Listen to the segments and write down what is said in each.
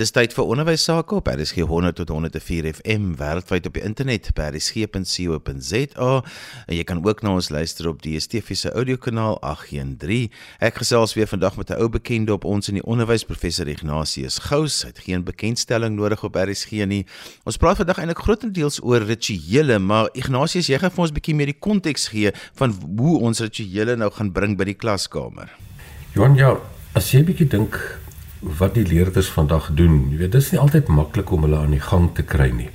Dis tyd vir onderwys sake op RSG 100 tot 104 FM wêreldwyd op die internet by rsg.co.za en jy kan ook na ons luister op die DSTV se audiokanaal 813. Ek gesels weer vandag met 'n ou bekende op ons in die onderwys professor Ignatius Gous. Hy het geen bekendstelling nodig op RSG nie. Ons praat vandag eintlik grootendeels oor rituele, maar Ignatius, jy gaan vir ons 'n bietjie meer die konteks gee van hoe ons rituele nou gaan bring by die klaskamer. Johan, ja, as jy bietjie dink wat die leerders vandag doen. Jy weet, dit is nie altyd maklik om hulle aan die gang te kry nie.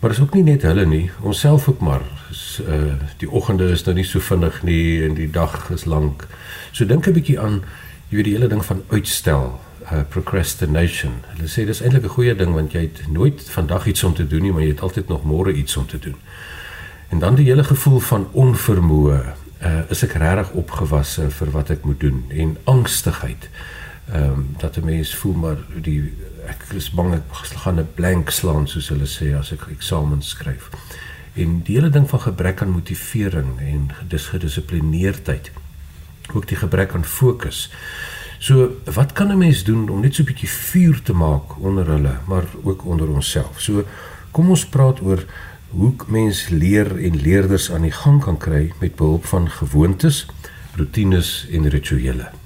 Maar dit is ook nie net hulle nie, onsself ook maar. Is, uh die oggende is nou nie so vinnig nie en die dag is lank. So dink 'n bietjie aan jy weet die hele ding van uitstel, uh procrastination. Hulle sê dis eintlik 'n goeie ding want jy het nooit vandag iets om te doen nie, maar jy het altyd nog môre iets om te doen. En dan die hele gevoel van onvermoë. Uh is ek regtig opgewasse vir wat ek moet doen en angstigheid ehm um, dat 'n mens voel maar die ek is bang ek gaan 'n blank slaan soos hulle sê as ek eksamen skryf. En die hele ding van gebrek aan motivering en gedisiplineerdheid. Ook die gebrek aan fokus. So, wat kan 'n mens doen om net so 'n bietjie vuur te maak onder hulle, maar ook onder onsself? So, kom ons praat oor hoe mens leer en leerders aan die gang kan kry met behulp van gewoontes, rotines en rituele.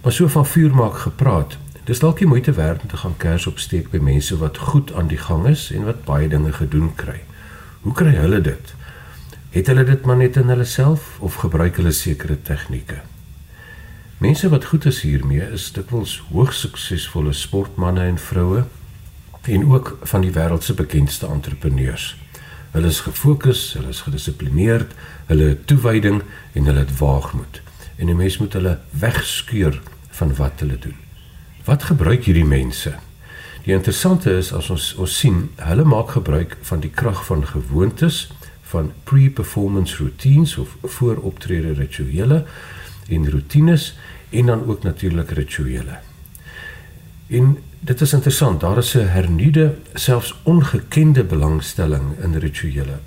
Maar so van vuur maak gepraat. Dis dalk die moeite werd om te gaan kers opsteek by mense wat goed aan die gang is en wat baie dinge gedoen kry. Hoe kry hulle dit? Het hulle dit maar net in hulle self of gebruik hulle sekere tegnieke? Mense wat goed is hiermee is dikwels hoogs suksesvolle sportmense en vroue en ook van die wêreld se bekendste entrepreneurs. Hulle is gefokus, hulle is gedissiplineerd, hulle het toewyding en hulle het waagmoed en 'n mens moet hulle wegskuur van wat hulle doen. Wat gebruik hierdie mense? Die interessante is as ons ons sien, hulle maak gebruik van die krag van gewoontes, van pre-performance routines of vooroptrede rituele en rotines en dan ook natuurlik rituele. En dit is interessant, daar is 'n hernuide, selfs ongekende belangstelling in rituele.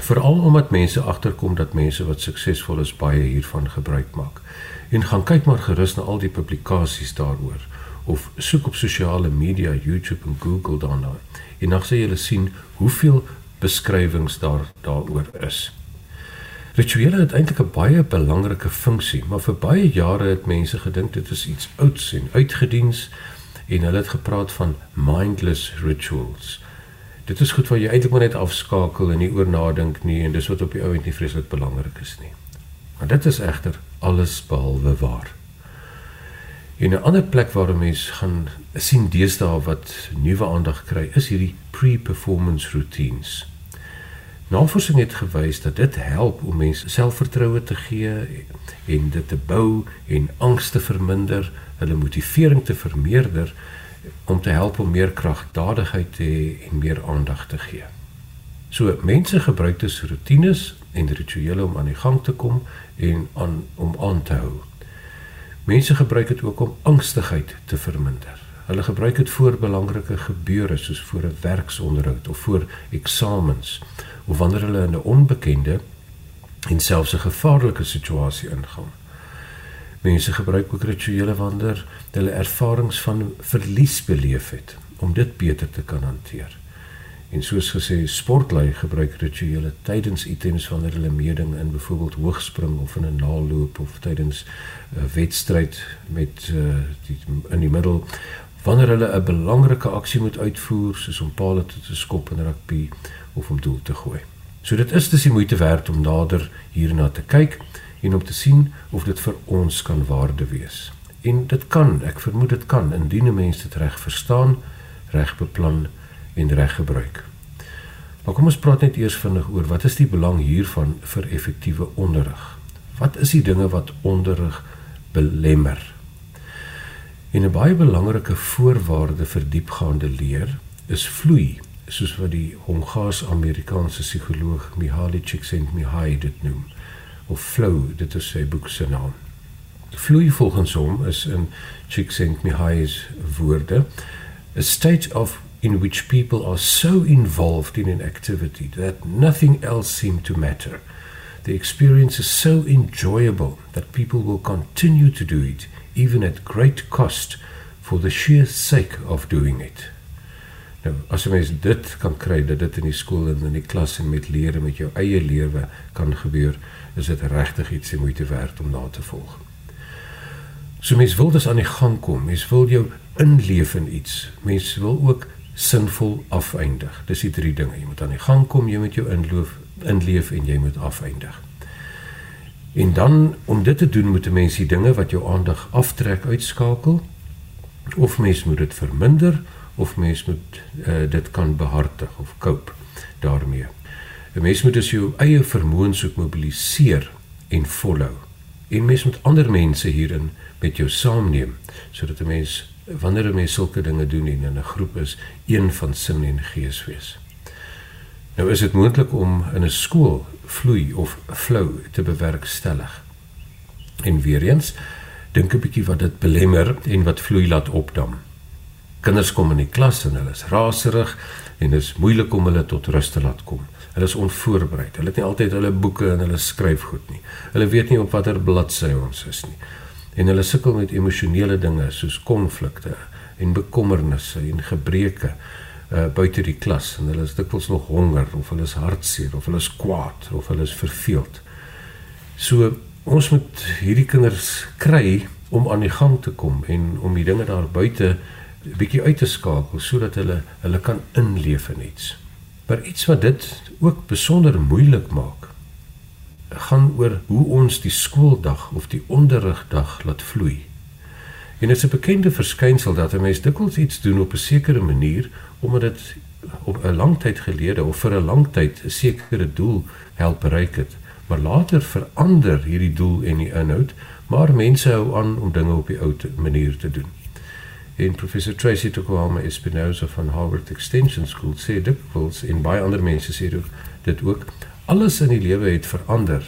Veral omdat mense agterkom dat mense wat suksesvol is baie hiervan gebruik maak. En gaan kyk maar gerus na al die publikasies daaroor of soek op sosiale media, YouTube en Google daarna. En dan sal jy sien hoeveel beskrywings daar daaroor is. Rituele het eintlik 'n baie belangrike funksie, maar vir baie jare het mense gedink dit is iets ouds en uitgediens en hulle het gepraat van mindless rituals dit is goed wat jy eintlik maar net afskakel en nie oor nadink nie en dis wat op die ou end nie vreeslik belangrik is nie. Maar dit is egter alles behalwe waar. In 'n ander plek waar mense gaan sien deesdae wat nuwe aandag kry, is hierdie pre-performance routines. Navorsing het gewys dat dit help om mense selfvertroue te gee en dit te bou en angs te verminder, hulle motivering te vermeerder om te help om meer kragtadigheid te hê en meer aandag te gee. So mense gebruik dus rotines en rituele om aan die gang te kom en aan om aan te hou. Mense gebruik dit ook om angstigheid te verminder. Hulle gebruik dit voor belangrike gebeure soos voor 'n werksonderhoud of voor eksamens of wanneer hulle in 'n onbekende en selfs 'n gevaarlike situasie ingaan. Mense gebruik ook rituele wanneer hulle ervarings van verlies beleef het om dit beter te kan hanteer. En soos gesê, sportlui gebruik rituele tydens items wanneer hulle meeding in byvoorbeeld hoogspring of in 'n naloop of tydens 'n wedstryd met uh, die in die middel wanneer hulle 'n belangrike aksie moet uitvoer soos om palle te, te skop in rugby of om doel te gooi. So dit is dus die moeite werd om nader hierna te kyk en om te sien of dit vir ons kan waarde wees. En dit kan, ek vermoed dit kan indien 'n mens dit reg verstaan, reg beplan en reg gebruik. Maar kom ons praat net eers vinnig oor wat is die belang hiervan vir effektiewe onderrig? Wat is die dinge wat onderrig belemmer? En 'n baie belangrike voorwaarde vir diepgaande leer is vloei, soos wat die Hongaars-Amerikaanse psigoloog Mihaly Csikszentmihalyi dit noem of flow dit is sy boek se naam vloei volgens hom is in Csikszentmihalyi's woorde a state of in which people are so involved in an activity that nothing else seems to matter the experience is so enjoyable that people will continue to do it even at great cost for the sheer sake of doing it. Nou, as jy mens dit kan kry dat dit in die skool en in die klas en met leer en met jou eie lewe kan gebeur, is dit regtig iets wat moeite werd om na te volg. So mens wil dus aan die gang kom. Mens wil jou inleef in iets. Mens wil ook sinvol afeindig. Dis die drie dinge. Jy moet aan die gang kom, jy moet jou inleef, inleef en jy moet afeindig. En dan om dit te doen moet 'n mens die dinge wat jou aandag aftrek uitskakel of mens moet dit verminder of mens moet uh, dit kan behartig of cope daarmee. 'n Mens moet dus jou eie vermoëns ook mobiliseer en volhou. En mens moet ander mense hierin met jou saamneem sodat 'n mens wanneer 'n mens sulke dinge doen en in 'n groep is, een van sin en gees wees. Nou is dit moontlik om in 'n skool vloei of flow te bewerkstellig. En weer eens, dink 'n bietjie wat dit belemmer en wat vloei laat opdam. Kinders kom in die klas en hulle is raserig en dit is moeilik om hulle tot rus te laat kom. Hulle is onvoorbereid. Hulle het nie altyd hulle boeke en hulle skryf goed nie. Hulle weet nie op watter bladsy ons is nie. En hulle sukkel met emosionele dinge soos konflikte en bekommernisse en gebreke uh, buite die klas en hulle is dikwels nog honger of hulle is hartseer of hulle is kwaad of hulle is verveeld. So ons moet hierdie kinders kry om aan die gang te kom en om die dinge daar buite 'n bietjie uit te skakel sodat hulle hulle kan inleef in iets. Maar iets wat dit ook besonder moeilik maak gaan oor hoe ons die skooldag of die onderrigdag laat vloei. En dit is 'n bekende verskynsel dat 'n mens dikwels iets doen op 'n sekere manier omdat dit op 'n lang tyd gelede of vir 'n lang tyd 'n sekere doel help bereik het. Maar later verander hierdie doel en die inhoud, maar mense hou aan om dinge op die ou manier te doen. En professor Tracy Tokwama Espinosa van Harvard Extension School sê dikwels en baie ander mense sê dit ook alles in die lewe het verander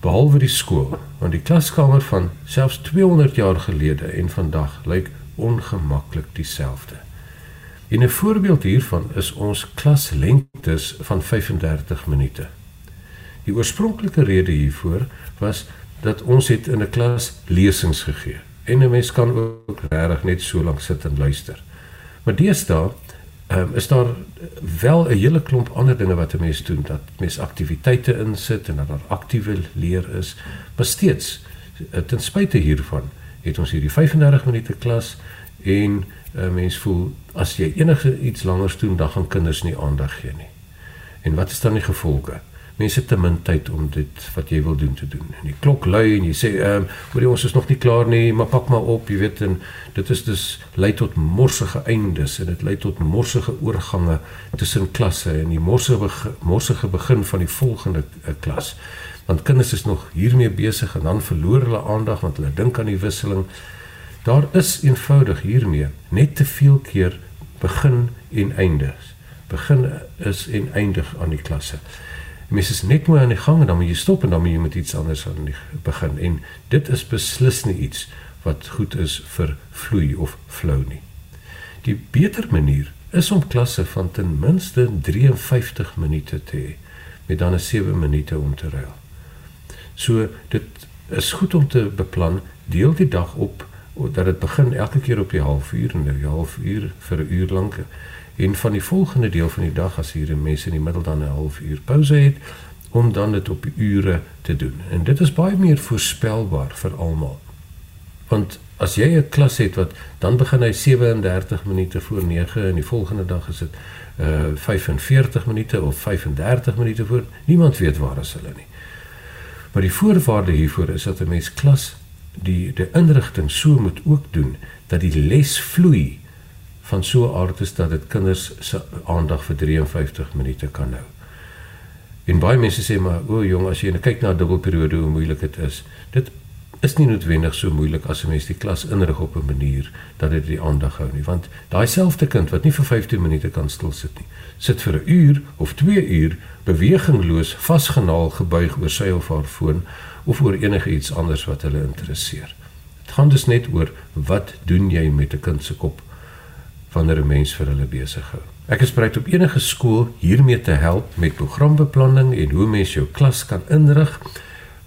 behalwe die skool want die klaskamer van selfs 200 jaar gelede en vandag lyk ongemaklik dieselfde. En 'n voorbeeld hiervan is ons klaslengtes van 35 minute. Die oorspronklike rede hiervoor was dat ons het in 'n klas lesings gegee en 'n mens kan ook regtig net so lank sit en luister. Maar deesdae um, is daar wel 'n hele klomp ander dinge wat 'n mens doen dat mens aktiwiteite insit en dat daar aktiewe leer is, maar steeds eh, ten spyte hiervan het ons hierdie 35 minute klas en 'n uh, mens voel as jy enige iets langer doen dan gaan kinders nie aandag gee nie. En wat is dan die gevolge? Mense het te min tyd om dit wat jy wil doen te doen. En die klok lui en jy sê ehm um, hoor jy ons is nog nie klaar nie, maar pak maar op, jy weet en dit is dus lei tot morsige eindes en dit lei tot morsige oorgange tussen klasse en die morsige morsige begin van die volgende uh, klas. Want kinders is nog hiermee besig en dan verloor hulle aandag want hulle dink aan die wisseling. Daar is eenvoudig hiermee net te veel keer begin en eindes. Begin is en eindig aan die klasse mens is net mooi aan die gang en dan moet jy stop en dan moet jy met iets anders aan die begin en dit is beslis nie iets wat goed is vir vloei of flow nie. Die beter manier is om klasse van ten minste 53 minute te hê met dan 'n 7 minute om te ruil. So dit is goed om te beplan deel die dag op dat dit begin elke keer op die halfuur en 'n halfuur vir 'n uur lank en van die volgende deel van die dag as hier mense in die middel dan 'n halfuur pouse het om dan dit op ure te doen. En dit is baie meer voorspelbaar vir almal. Want as jy 'n klas het wat dan begin hy 37 minute voor 9 en die volgende dag is dit uh 45 minute of 35 minute voor, niemand weet waar is hulle nie. Maar die voorwaarde hiervoor is dat 'n mens klas die die inrigting so moet ook doen dat die les vloei van so 'n aard is dat dit kinders se aandag vir 53 minute kan hou. En baie mense sê maar o, jong, as jy net kyk na 'n dubbelperiode hoe moeilik dit is. Dit is nie noodwendig so moeilik as 'n mens die klas inrig op 'n manier dat dit die aandag hou nie, want daai selfde kind wat nie vir 15 minute kan stil sit nie, sit vir 'n uur of 2 uur bewegingloos vasgenaal gebuig oor sy of haar foon of oor enige iets anders wat hulle interesseer. Dit gaan dus net oor wat doen jy met 'n kind se kop wanneer 'n mens vir hulle besig hou. Ek is bereid op enige skool hiermee te help met programbeplanning en hoe mens jou klas kan inrig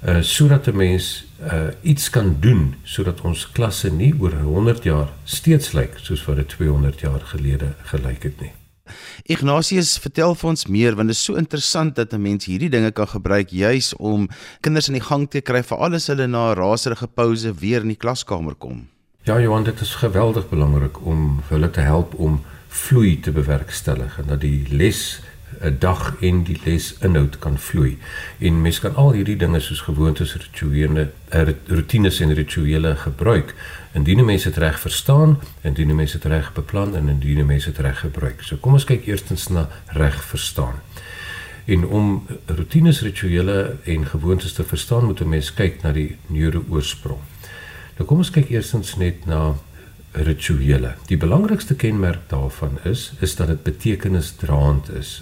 uh sodat 'n mens uh iets kan doen sodat ons klasse nie oor 100 jaar steeds lyk soos wat dit 200 jaar gelede gelyk het nie. Ignatius, vertel vir ons meer want dit is so interessant dat 'n mens hierdie dinge kan gebruik juis om kinders in die gang te kry vir alles hulle na raserige pouse weer in die klaskamer kom. Ja, Johan, dit is geweldig belangrik om hulle te help om vloei te bewerkstellig en dat die les 'n dag en die lesinhoud kan vloei. En mens kan al hierdie dinge soos gewoontes, rituele, eh, rotines en rituele gebruik indien mense dit reg verstaan, indien mense dit reg beplan en indien mense dit reg gebruik. So kom ons kyk eerstens na reg verstaan. En om rotines, rituele en gewoontes te verstaan, moet 'n mens kyk na die neuro-oorsprong. Nou kom ons kyk eerstens net na rituele. Die belangrikste kenmerk daarvan is is dat dit betekenisdraand is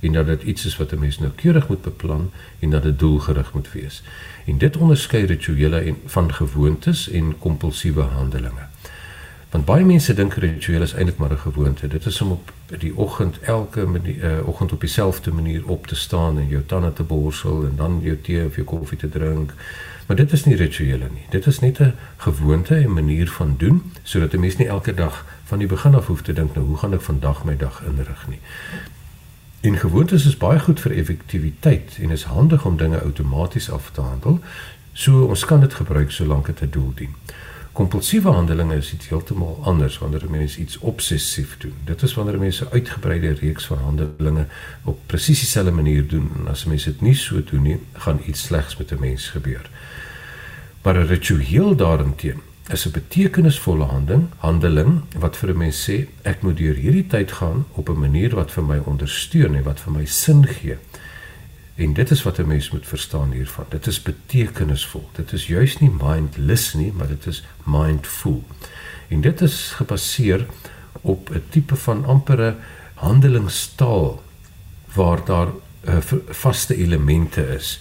en dat dit iets is wat 'n mens noukeurig moet beplan en dat dit doelgerig moet wees. En dit onderskei rituele en van gewoontes en kompulsiewe handelinge. Want baie mense dink rituele is eintlik maar 'n gewoonte. Dit is om op die oggend elke uh, oggend op dieselfde manier op te staan en jou tande te borsel en dan jou tee of jou koffie te drink Maar dit is nie rituele nie. Dit is net 'n gewoonte en manier van doen sodat 'n mens nie elke dag van die begin af hoef te dink nou hoe gaan ek vandag my dag inrig nie. En gewoontes is baie goed vir effektiwiteit en is handig om dinge outomaties af te handel. So ons kan dit gebruik solank dit 'n doel dien. Kompulsiewe handelinge is iets heeltemal anders wanneer 'n mens iets obsessief doen. Dit is wanneer mense 'n uitgebreide reeks van handelinge op presies dieselfde manier doen en as mense dit nie so doen nie, gaan iets slegs met 'n mens gebeur. Maar 'n ritueel daarenteen is 'n betekenisvolle handeling, handeling wat vir 'n mens sê ek moet deur hierdie tyd gaan op 'n manier wat vir my ondersteun en wat vir my sin gee. En dit is wat 'n mens moet verstaan hiervan. Dit is betekenisvol. Dit is juis nie mindless nie, maar dit is mindful. En dit is gebaseer op 'n tipe van ampere handelingstaal waar daar uh, vaste elemente is.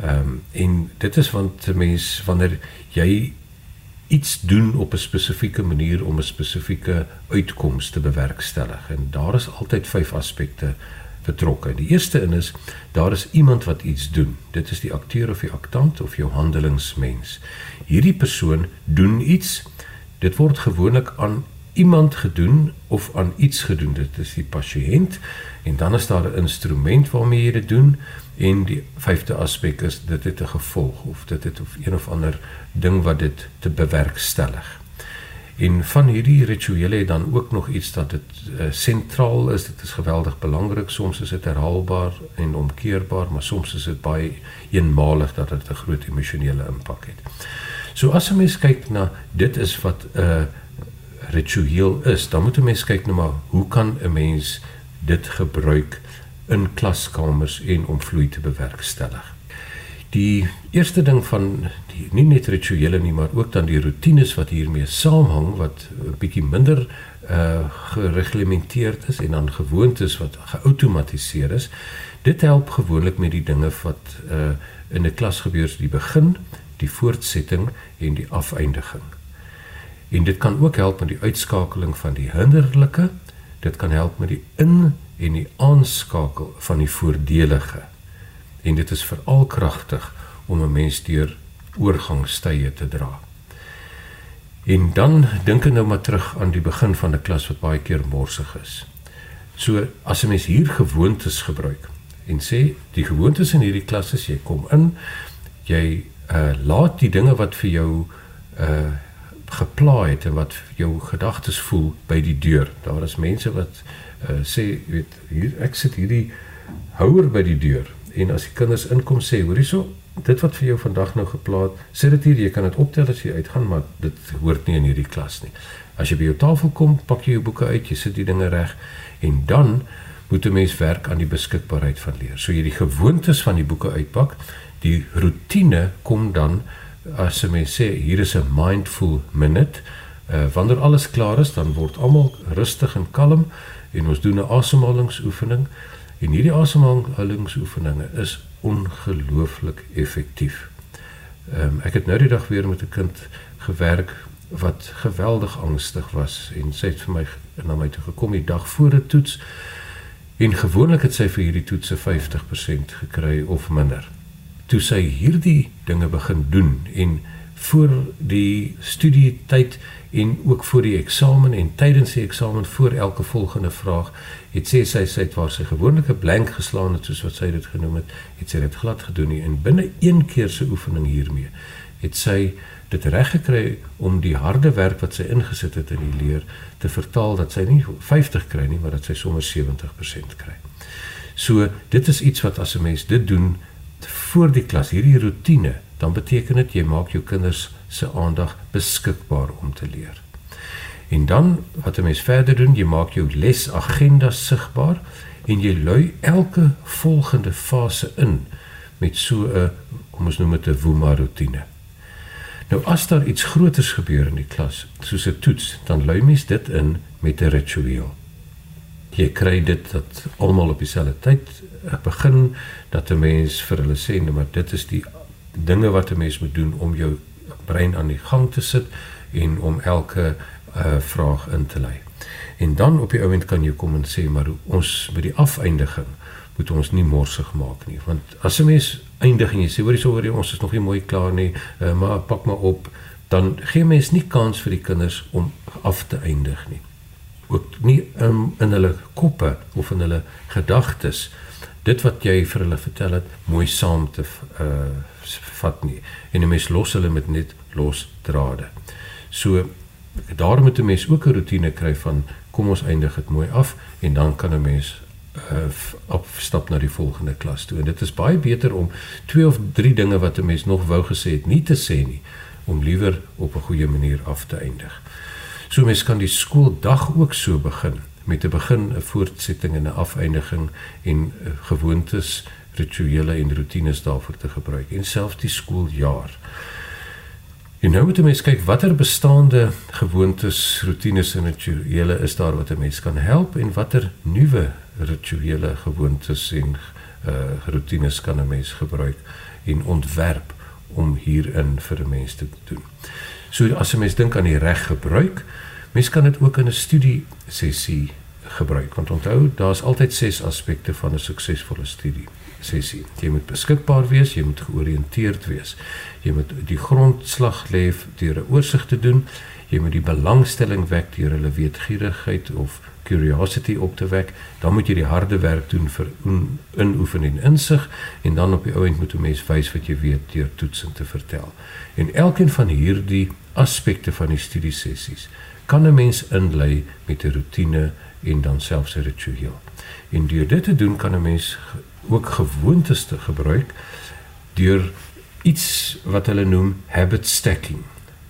Ehm um, en dit is want 'n mens wanneer jy iets doen op 'n spesifieke manier om 'n spesifieke uitkoms te bewerkstellig en daar is altyd vyf aspekte betrokke. Die eerste een is daar is iemand wat iets doen. Dit is die akteur of die aktant of jou handelingsmens. Hierdie persoon doen iets. Dit word gewoonlik aan iemand gedoen of aan iets gedoen. Dit is die pasiënt en dan is daar 'n instrument waarmee jy dit doen en die vyfde aspek is dit het 'n gevolg of dit het of een of ander ding wat dit te bewerkstellig. En van hierdie rituele het dan ook nog iets dat dit uh, sentraal is. Dit is geweldig belangrik. Soms is dit herhaalbaar en omkeerbaar, maar soms is dit baie eenmalig dat dit 'n groot emosionele impak het. So as 'n mens kyk na dit is wat 'n uh, ritueel is, dan moet 'n mens kyk na maar hoe kan 'n mens dit gebruik in klaskamers en om vloei te bewerkstellig. Die eerste ding van die nie net rituele nie, maar ook dan die rotines wat hiermee saamhang wat 'n bietjie minder uh gereglementeerd is en dan gewoontes wat geautomatiseer is. Dit help gewoonlik met die dinge wat uh in 'n klas gebeur, die begin, die voortsetting en die afeindiging. En dit kan ook help met die uitskakeling van die hinderlike. Dit kan help met die in en die aanskakel van die voordelige en dit is veral kragtig om 'n mens deur oorgangstye te dra. En dan dink ek nou maar terug aan die begin van 'n klas wat baie keer morsig is. So as 'n mens hier gewoontes gebruik en sê die gewoontes in hierdie klas is jy kom in, jy uh laat die dinge wat vir jou uh geplaai het en wat jou gedagtes voel by die deur. Daar is mense wat uh sê weet hier ek sit hierdie houer by die deur en as die kinders inkom sê hoor hierso dit wat vir jou vandag nou geplaas sit dit hier jy kan dit optel as jy uitgaan maar dit hoort nie in hierdie klas nie. As jy by jou tafel kom pak jy jou boeke uit jy sit die dinge reg en dan moet 'n mens werk aan die beskikbaarheid van leer. So jy die gewoontes van die boeke uitpak die rotine kom dan as 'n mens sê hier is 'n mindful minute uh, wanneer alles klaar is dan word almal rustig en kalm en ons doen 'n asemhalingsoefening En hierdie asemhalingsoefeninge is ongelooflik effektief. Ehm um, ek het nou die dag weer met 'n kind gewerk wat geweldig angstig was en sy het vir my na my toe gekom die dag voor 'n toets en gewoonlik het sy vir hierdie toets 50% gekry of minder. toe sy hierdie dinge begin doen en voor die studietyd en ook voor die eksamen en tydens die eksamen voor elke volgende vraag het sê sy sy het waar sy gewoonlik 'n blank geslaan het soos wat sy dit genoem het, het sy dit glad gedoen nie en binne een keer se oefening hiermee het sy dit reg gekry om die harde werk wat sy ingesit het in die leer te vertaal dat sy nie 50 kry nie, maar dat sy sommer 70% kry. So dit is iets wat as 'n mens dit doen voor die klas, hierdie rotine, dan beteken dit jy maak jou kinders se aandag beskikbaar om te leer. En dan wat 'n mens verder doen, jy maak jou lesagenda sigbaar en jy lui elke volgende fase in met so 'n kom ons noem dit 'n woema rotine. Nou as daar iets groters gebeur in die klas, soos 'n toets, dan lui mens dit in met 'n ritueel. Jy kry dit dat almal op dieselfde tyd begin dat 'n mens vir hulle sê, nee, maar dit is die dinge wat 'n mens moet doen om jou brein aan die gang te sit en om elke uh, vraag in te lei. En dan op die oomblik kan jy kom en sê maar ons by die afeindiging moet ons nie morsig maak nie want as 'n mens eindig en jy sê hoorie sorry ons is nog nie mooi klaar nie uh, maar pak maar op dan gee mens nie kans vir die kinders om af te eindig nie ook nie um, in hulle koppe of in hulle gedagtes dit wat jy vir hulle vertel het mooi saam te uh, vat nie en 'n mens los hulle met net los drade so daar moet 'n mens ook 'n rotine kry van kom ons eindig dit mooi af en dan kan 'n mens uh, opstap na die volgende klas toe. En dit is baie beter om twee of drie dinge wat 'n mens nog wou gesê het nie te sê nie om liewer op 'n goeie manier af te eindig. So mens kan die skooldag ook so begin met 'n begin, 'n voortsetting en 'n afeindiging en uh, gewoontes, rituele en rotines daarvoor te gebruik en selfs die skooljaar. En nou moet 'n mens kyk watter bestaande gewoontes, rotines en rituele is daar wat 'n mens kan help en watter nuwe rituele gewoontes en uh rotines kan 'n mens gebruik en ontwerp om hierin vir 'n mens te doen. So as 'n mens dink aan die reg gebruik, mens kan dit ook in 'n studie sessie gebruik want onthou daar's altyd ses aspekte van 'n suksesvolle studie sessie. Jy moet beskikbaar wees, jy moet georiënteerd wees. Jy moet die grondslag lê deur 'n oorsig te doen. Jy moet die belangstelling wek deur hulle weetgierigheid of curiosity op te wek. Dan moet jy die harde werk doen vir inoefen en insig en dan op die ou end moet 'n mens wys wat jy weet deur toetsing te vertel. En elkeen van hierdie aspekte van die studie sessies kan 'n mens inlei met 'n rotine en dan selfs 'n ritueel. En deur dit te doen kan 'n mens ook gewoontes te gebruik deur iets wat hulle noem habit stacking.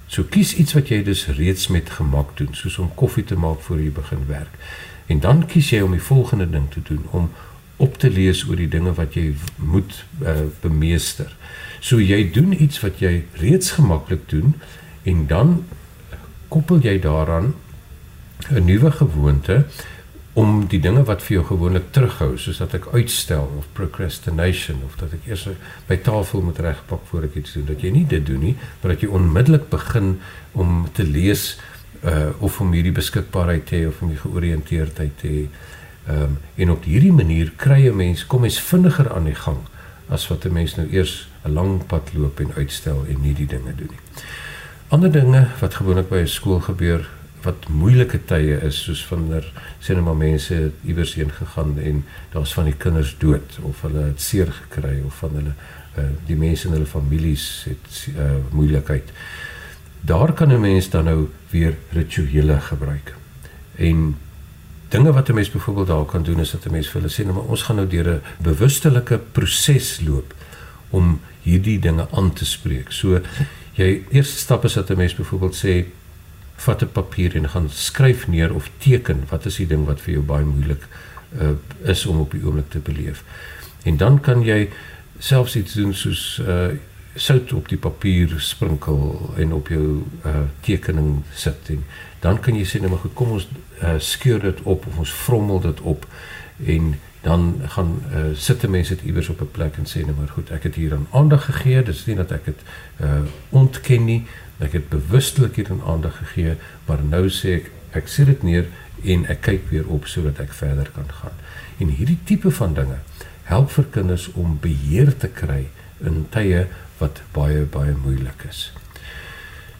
So kies iets wat jy dus reeds met gemak doen, soos om koffie te maak voor jy begin werk. En dan kies jy om die volgende ding te doen om op te lees oor die dinge wat jy moet uh, bemeester. So jy doen iets wat jy reeds gemaklik doen en dan koppel jy daaraan 'n nuwe gewoonte om die dinge wat vir jou gewoonlik terughou, soos dat ek uitstel of procrastination of dat ek eers by tafel moet regpak voor ek iets doen, dat jy nie dit doen nie, maar dat jy onmiddellik begin om te lees uh of om hierdie beskikbaarheid te hê of om die georiënteerdheid te hê. Ehm um, en op hierdie manier kry 'n mens kom mens vinniger aan die gang as wat 'n mens nou eers 'n lang pad loop en uitstel en nie die dinge doen nie. Ander dinge wat gewoonlik by 'n skool gebeur wat moeilike tye is soos wanneer sê net maar mense iewers heen gegaan en daar's van die kinders dood of hulle het seer gekry of van hulle uh, die mense in hulle families het uh, moeilikheid. Daar kan 'n mens dan nou weer rituele gebruik. En dinge wat 'n mens byvoorbeeld daar kan doen is dat 'n mens vir hulle sê nou maar ons gaan nou deur 'n bewustelike proses loop om hierdie dinge aan te spreek. So jy eerste stap is dat 'n mens byvoorbeeld sê vat 'n papier en gaan skryf neer of teken wat is die ding wat vir jou baie moeilik uh, is om op die oomblik te beleef. En dan kan jy selfs iets doen soos uh sout op die papier sprinkel en op jou uh tekening sit en dan kan jy sê nou maar goed kom ons uh, skeur dit op of ons vrommel dit op en dan gaan uh, sit mense dit iewers op 'n plek en sê nou maar goed ek het hier aan aandag gegee dis nie dat ek dit uh ontken nie Ek het bewustelik hierin aandag gegee, maar nou sê ek ek sit dit neer en ek kyk weer op sodat ek verder kan gaan. En hierdie tipe van dinge help vir kinders om beheer te kry in tye wat baie baie moeilik is.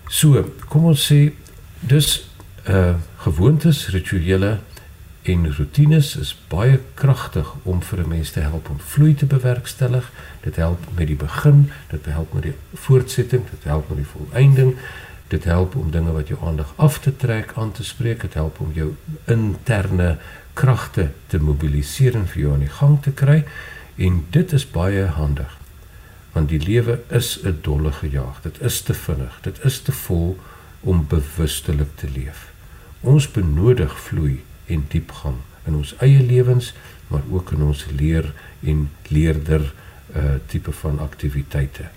So, kom ons sê dis uh gewoontes, rituele en rotines is baie kragtig om vir 'n mens te help om vloei te bewerkstellig. Dit help met die begin, dit help met die voortsetting, dit help met die volëinding. Dit help om dinge wat jou aandag af te trek aan te spreek. Dit help om jou interne kragte te mobiliseer en vir jou aan die gang te kry. En dit is baie handig. Want die lewe is 'n dolle gejaag. Dit is te vinnig. Dit is te vol om bewustelik te leef. Ons benodig vloei en diepgang in ons eie lewens, maar ook in ons leer en leerder uh tipe van aktiwiteite.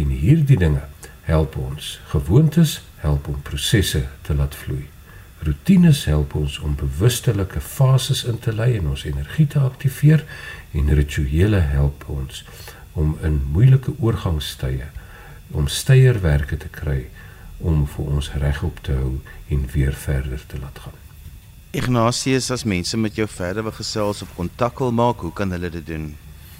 En hierdie dinge help ons. Gewoontes help om prosesse te laat vloei. Rutines help ons om bewustelike fases in te lei en ons energie te aktiveer en rituele help ons om in moeilike oorgangstye om steierwerke te kry om vir ons regop te hou en weer verder te laat gaan. Ignatius, as mense met jou verder wil gesels of kontak wil maak, hoe kan hulle dit doen?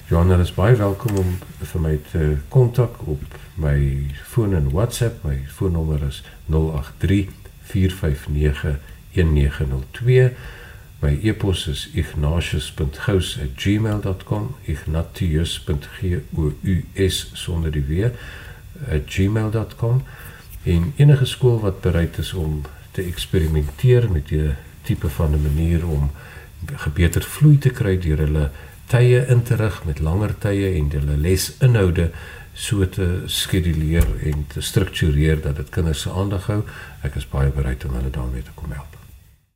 Johan, hulle is baie welkom om vir my te kontak op my foon en WhatsApp. My foonnommer is 083 459 1902. My e-pos is ignatius.gous@gmail.com. ignatius.gous sonder die w @gmail.com. En enige skool wat bereid is om te eksperimenteer met 'n tipe van 'n manier om gebeter vloei te kry deur hulle tye in te rig met langer tye en hulle lesinhoude so te skeduleer en te struktureer dat dit kinders se aandag hou. Ek is baie bereid om hulle daarmee te kom help.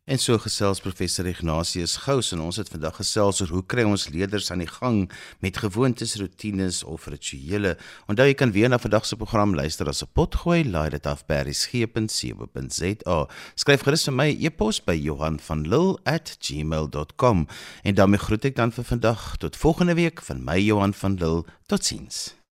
En so gesels professor Ignatius Gous en ons het vandag gesels oor hoe kry ons leerders aan die gang met gewoontes, rotines of rituele. Onthou jy kan weer na vandag se program luister as 'n potgooi, laai dit af by resgep.co.za. Skryf gerus vir my e-pos by Johanvanlull@gmail.com en daarmee groet ek dan vir vandag tot volgende week van my Johan van Lill. Totsiens.